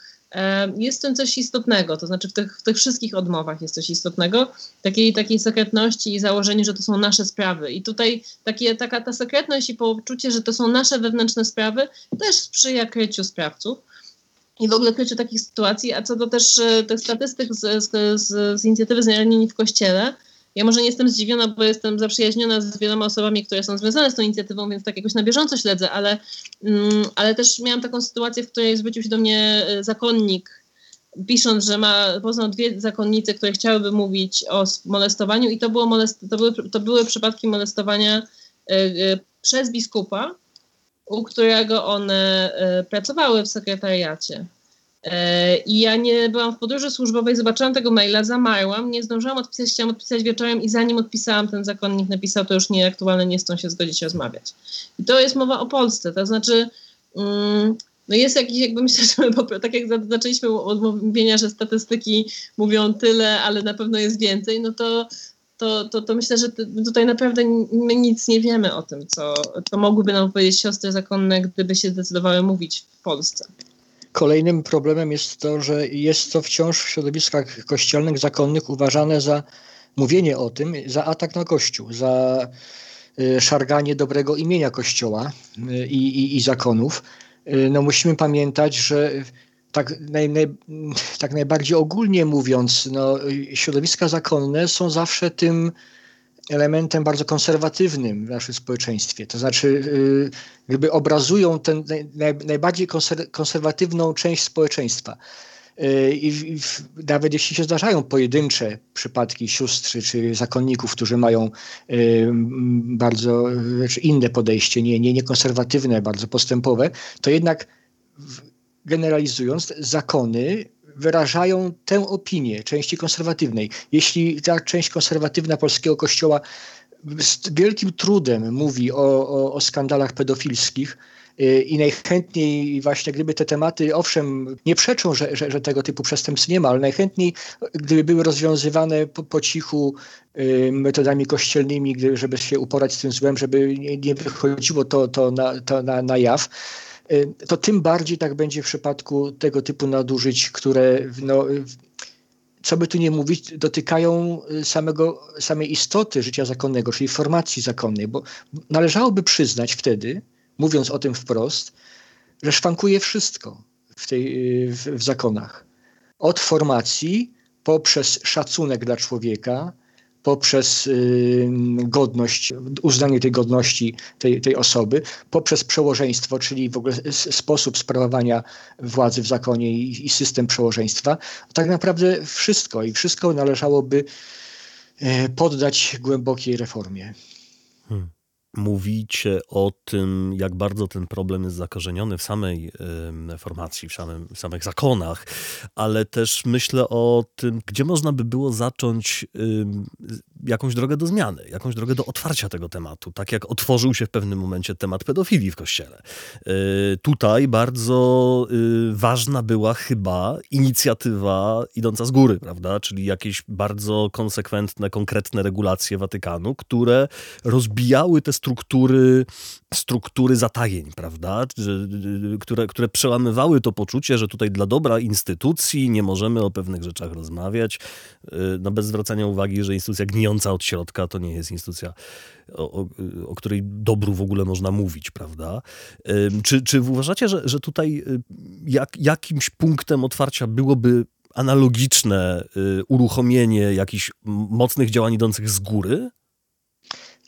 Jest w tym coś istotnego, to znaczy w tych, w tych wszystkich odmowach jest coś istotnego, takiej, takiej sekretności i założeniu, że to są nasze sprawy. I tutaj takie, taka ta sekretność i poczucie, że to są nasze wewnętrzne sprawy, też sprzyja kryciu sprawców i w ogóle kryciu takich sytuacji. A co do też e, tych statystyk z, z, z, z inicjatywy Zranieni w Kościele, ja może nie jestem zdziwiona, bo jestem zaprzyjaźniona z wieloma osobami, które są związane z tą inicjatywą, więc tak jakoś na bieżąco śledzę, ale, mm, ale też miałam taką sytuację, w której zwrócił się do mnie e, zakonnik, pisząc, że ma, poznał dwie zakonnice, które chciałyby mówić o molestowaniu i to, było molest, to, były, to były przypadki molestowania y, y, przez biskupa, u którego one y, pracowały w sekretariacie. E, I ja nie byłam w podróży służbowej, zobaczyłam tego maila, zamarłam, nie zdążyłam odpisać, chciałam odpisać wieczorem i zanim odpisałam, ten zakonnik napisał, to już nieaktualne, nie chcą się zgodzić rozmawiać. I to jest mowa o Polsce, to znaczy mm, no jest jakiś, jakby myślę, <laughs> że tak jak zaczęliśmy od mówienia, że statystyki mówią tyle, ale na pewno jest więcej, no to to, to, to myślę, że tutaj naprawdę my nic nie wiemy o tym, co, co mogłyby nam powiedzieć siostry zakonne, gdyby się zdecydowały mówić w Polsce. Kolejnym problemem jest to, że jest to wciąż w środowiskach kościelnych, zakonnych uważane za mówienie o tym za atak na Kościół, za szarganie dobrego imienia Kościoła i, i, i zakonów. No musimy pamiętać, że tak, naj, naj, tak najbardziej ogólnie mówiąc, no, środowiska zakonne są zawsze tym elementem bardzo konserwatywnym w naszym społeczeństwie. To znaczy, y, jakby obrazują tę naj, najbardziej konserwatywną część społeczeństwa. Y, I, nawet jeśli się zdarzają pojedyncze przypadki sióstr czy zakonników, którzy mają y, bardzo znaczy inne podejście, nie, nie, nie bardzo postępowe, to jednak generalizując, zakony wyrażają tę opinię części konserwatywnej. Jeśli ta część konserwatywna polskiego kościoła z wielkim trudem mówi o, o, o skandalach pedofilskich, y, i najchętniej właśnie gdyby te tematy, owszem, nie przeczą, że, że, że, tego typu przestępstw nie ma, ale najchętniej gdyby były rozwiązywane po, po cichu y, metodami kościelnymi, gdy, żeby się uporać z tym złem, żeby nie, nie wychodziło to, to, na, to na, na jaw, to tym bardziej tak będzie w przypadku tego typu nadużyć, które no, co by tu nie mówić, dotykają y, samego, samej istoty życia zakonnego, czyli formacji zakonnej, bo należałoby przyznać wtedy, mówiąc o tym wprost, że szwankuje wszystko w, tej, y, w, w zakonach. Od formacji poprzez szacunek dla człowieka, poprzez godność, uznanie tej godności tej, tej osoby, poprzez przełożeństwo, czyli w ogóle sposób sprawowania władzy w zakonie i, i system przełożeństwa. Tak naprawdę wszystko i wszystko należałoby e, poddać głębokiej reformie. Hmm mówicie o tym, jak bardzo ten problem jest zakorzeniony w samej formacji, w, samym, w samych zakonach, ale też myślę o tym, gdzie można by było zacząć jakąś drogę do zmiany, jakąś drogę do otwarcia tego tematu, tak jak otworzył się w pewnym momencie temat pedofilii w kościele. Y, tutaj bardzo y, ważna była chyba inicjatywa idąca z góry, prawda? Czyli jakieś bardzo konsekwentne, konkretne regulacje Watykanu, które rozbijały te struktury, struktury zatajeń, prawda? Które, które przełamywały to poczucie, że tutaj dla dobra instytucji nie możemy o pewnych rzeczach rozmawiać, y, no bez zwracania uwagi, że instytucja gnijąca od środka to nie jest instytucja, o, o, o której dobru w ogóle można mówić, prawda? Czy, czy uważacie, że, że tutaj y, jak, jakimś punktem otwarcia byłoby analogiczne y, uruchomienie jakichś mocnych działań idących z góry?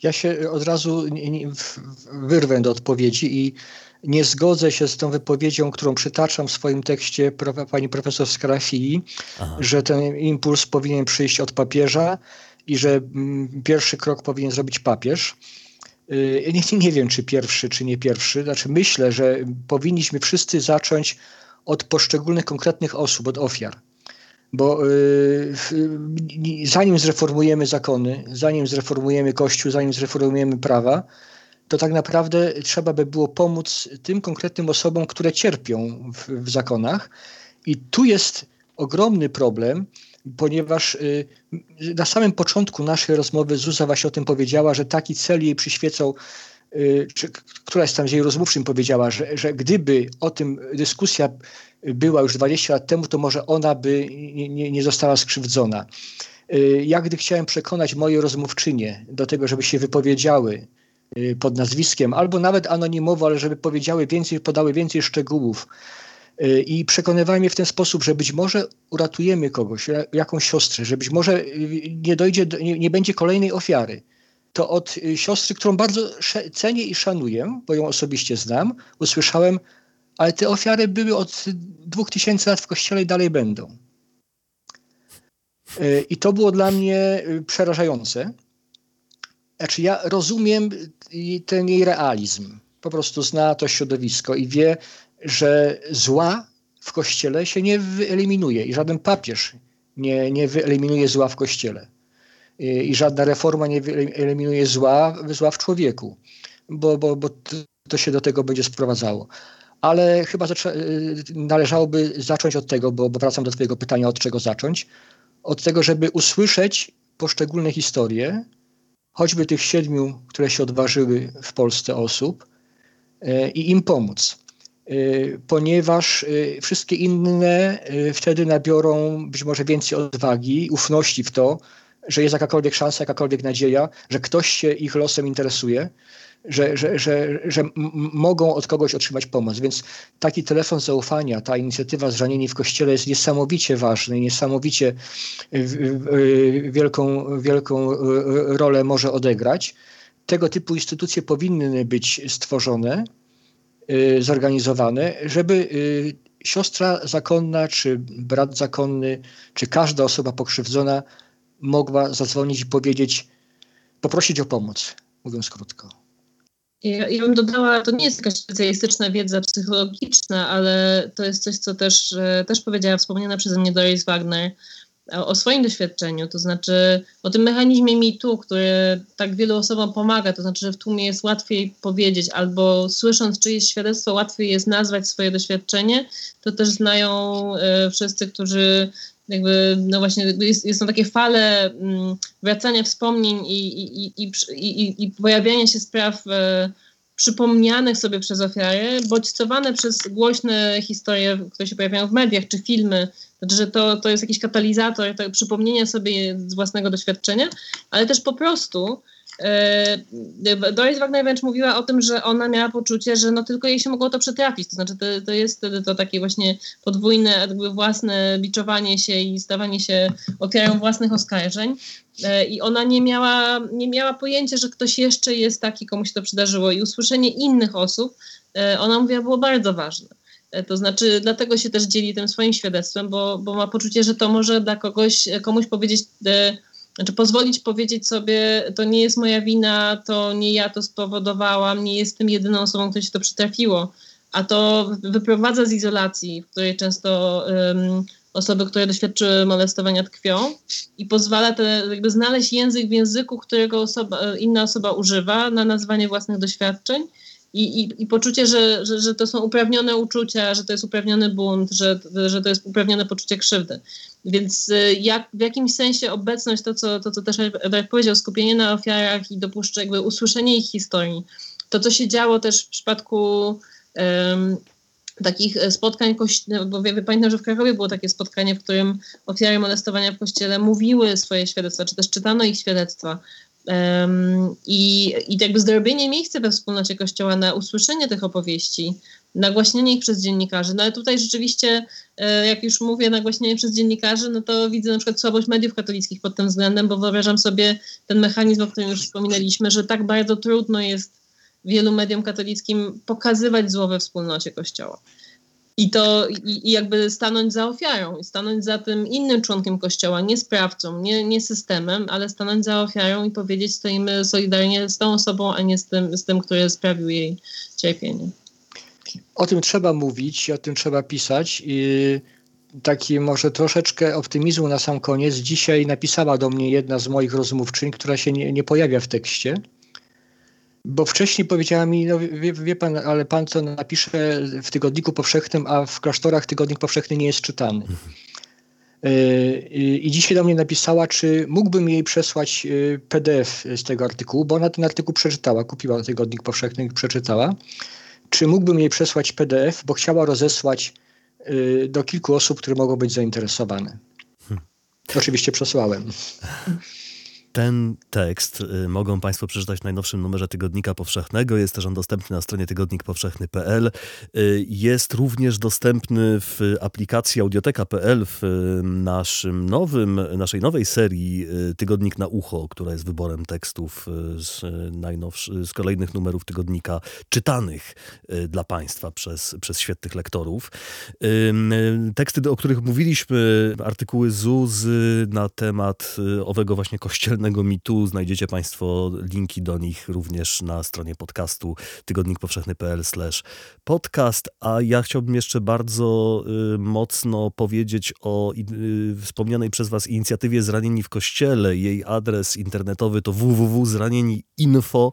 Ja się od razu wyrwę do odpowiedzi i nie zgodzę się z tą wypowiedzią, którą przytaczam w swoim tekście pani profesor Scarafili, że ten impuls powinien przyjść od papieża i że mm, pierwszy krok powinien zrobić papież. Y, nie, nie wiem, czy pierwszy, czy nie pierwszy. Znaczy, myślę, że powinniśmy wszyscy zacząć od poszczególnych konkretnych osób, od ofiar bo y, zanim zreformujemy zakony, zanim zreformujemy Kościół, zanim zreformujemy prawa, to tak naprawdę trzeba by było pomóc tym konkretnym osobom, które cierpią w, w zakonach. I tu jest ogromny problem, ponieważ y, na samym początku naszej rozmowy Zuza właśnie o tym powiedziała, że taki cel jej przyświecał Y, czy któraś tam z jej rozmówczym powiedziała, że, że gdyby o tym dyskusja była już 20 lat temu, to może ona by nie, nie, została skrzywdzona. Y, ja gdy chciałem przekonać moje rozmówczynie do tego, żeby się wypowiedziały pod nazwiskiem, albo nawet anonimowo, ale żeby powiedziały więcej, podały więcej szczegółów, i przekonywałem je w ten sposób, że być może uratujemy kogoś, jakąś siostrę, że być może nie dojdzie, do, nie, nie będzie kolejnej ofiary to od y, siostry, którą bardzo cenię i szanuję, bo ją osobiście znam, usłyszałem, ale te ofiary były od dwóch tysięcy lat w kościele i dalej będą. Y, I to było dla mnie y, przerażające. Znaczy, ja rozumiem ten jej realizm. Po prostu zna to środowisko i wie, że zła w kościele się nie wyeliminuje i żaden papież nie, nie wyeliminuje zła w kościele i żadna reforma nie eliminuje zła, zła w człowieku, bo, bo, bo to się do tego będzie sprowadzało. Ale chyba y, należałoby zacząć od tego, bo, bo wracam do Twojego pytania, od czego zacząć. Od tego, żeby usłyszeć poszczególne historie, choćby tych siedmiu, które się odważyły w Polsce osób, y, i im pomóc. Y, ponieważ wszystkie inne wtedy nabiorą być może więcej odwagi, ufności w to, że jest jakakolwiek szansa, jakakolwiek nadzieja, że ktoś się ich losem interesuje, że, że, że, że mogą od kogoś otrzymać pomoc. Więc taki telefon zaufania, ta inicjatywa Zranieni w Kościele jest niesamowicie ważna i niesamowicie wielką, wielką rolę może odegrać. Tego typu instytucje powinny być stworzone, y, zorganizowane, żeby y, siostra zakonna, czy brat zakonny, czy każda osoba pokrzywdzona mogła zadzwonić i powiedzieć, poprosić o pomoc, mówiąc krótko. Ja, ja bym dodała, to nie jest jakaś specjalistyczna wiedza psychologiczna, ale to jest coś, co też, e, też powiedziała wspomniana przeze mnie Doris Wagner o, swoim doświadczeniu, to znaczy o tym mechanizmie mitu, który tak wielu osobom pomaga, to znaczy, że w tłumie jest łatwiej powiedzieć, albo słysząc czyjeś świadectwo, łatwiej jest nazwać swoje doświadczenie, to też znają y, wszyscy, którzy jakby, no właśnie, jest, są takie fale mm, wracania wspomnień i, i, i, i, i pojawiania się spraw e, przypomnianych sobie przez ofiary, bodźcowane przez głośne historie, które się pojawiają w mediach, czy filmy, znaczy, że to, to jest jakiś katalizator to przypomnienia sobie z własnego doświadczenia, ale też po prostu E, Doris Wagner wręcz mówiła o tym, że ona miała poczucie, że no tylko jej się mogło to przetrafić. To znaczy, to, to jest wtedy to takie właśnie podwójne, jakby własne biczowanie się i stawanie się ofiarą własnych oskarżeń. E, I ona nie miała, nie miała pojęcia, że ktoś jeszcze jest taki, komu się to przydarzyło. I usłyszenie innych osób, e, ona mówiła, było bardzo ważne. To znaczy, dlatego się też dzieli tym swoim świadectwem, bo, bo ma poczucie, że to może dla kogoś, komuś powiedzieć znaczy pozwolić powiedzieć sobie, to nie jest moja wina, to nie ja to spowodowałam, nie jestem jedyną osobą, której się to przytrafiło, a to wyprowadza z izolacji, w której często um, osoby, które doświadczyły molestowania tkwią i pozwala te, jakby znaleźć język w języku, którego osoba, inna osoba używa na nazwanie własnych doświadczeń i, i, i poczucie, że, że, że to są uprawnione uczucia, że to jest uprawniony bunt, że, że to jest uprawnione poczucie krzywdy. Więc y, jak, w jakimś sensie obecność, to co, to, co też Edward powiedział, skupienie na ofiarach i dopuszczenie, jakby usłyszenie ich historii, to co się działo też w przypadku um, takich spotkań, bo pamiętam, że w Krakowie było takie spotkanie, w którym ofiary molestowania w kościele mówiły swoje świadectwa, czy też czytano ich świadectwa. I, I jakby zrobienie miejsca we wspólnocie Kościoła na usłyszenie tych opowieści, nagłaśnianie ich przez dziennikarzy. No ale tutaj rzeczywiście, e, jak już mówię, nagłaśnianie przez dziennikarzy, no to widzę na przykład słabość mediów katolickich pod tym względem, bo wyobrażam sobie ten mechanizm, o którym już wspominaliśmy, że tak bardzo trudno jest wielu mediom katolickim pokazywać zło we wspólnocie Kościoła. I to i, jakby stanąć za ofiarą, i stanąć za tym innym członkiem kościoła, nie sprawcą, nie, nie systemem, ale stanąć za ofiarą i powiedzieć, stoimy solidarnie z tą osobą, a nie z tym, z tym który sprawił jej cierpienie. O tym trzeba mówić, o tym trzeba pisać. I taki może troszeczkę optymizmu na sam koniec. Dzisiaj napisała do mnie jedna z moich rozmówczyń, która się nie, nie pojawia w tekście bo wcześniej powiedziała mi, no wie, wie, pan, ale pan co napisze w tygodniku powszechnym, a w klasztorach tygodnik powszechny nie jest czytany. E, I dzisiaj do mnie napisała, czy mógłbym jej przesłać e, PDF z tego artykułu, bo ona ten artykuł przeczytała, kupiła tygodnik powszechny i przeczytała. Czy mógłbym jej przesłać PDF, bo chciała rozesłać e, do kilku osób, które mogą być zainteresowane. Hmm. Oczywiście przesłałem. <laughs> Ten tekst y, mogą Państwo przeczytać w najnowszym numerze Tygodnika Powszechnego. Jest też on dostępny na stronie tygodnikpowszechny.pl. Y, jest również dostępny w aplikacji audioteka.pl w naszym nowym, naszej nowej serii y, Tygodnik na ucho, która jest wyborem tekstów z, z kolejnych numerów tygodnika czytanych dla Państwa przez, przez świetnych lektorów. Teksty, o których mówiliśmy, artykuły ZUZ na temat owego właśnie kościelnego Czarnego Mitu. Znajdziecie Państwo linki do nich również na stronie podcastu tygodnikpowszechny.pl podcast. A ja chciałbym jeszcze bardzo y, mocno powiedzieć o y, wspomnianej przez Was inicjatywie Zranieni w Kościele. Jej adres internetowy to www.zranieni.info,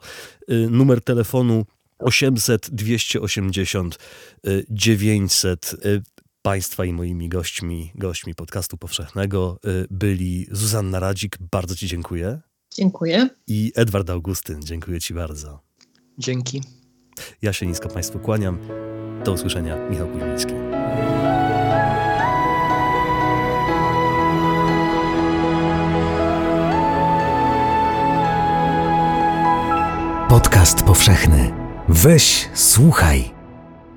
y, numer telefonu 800 280 900. Państwa i moimi gośćmi, gośćmi podcastu powszechnego y, byli Zuzanna Radzik, bardzo Ci dziękuję. Dziękuję. I Edward Augustyn, dziękuję Ci bardzo. Dzięki. Ja się nisko Państwu kłaniam. Do usłyszenia, Michał Kuźmiński. Podcast powszechny. Weź, słuchaj.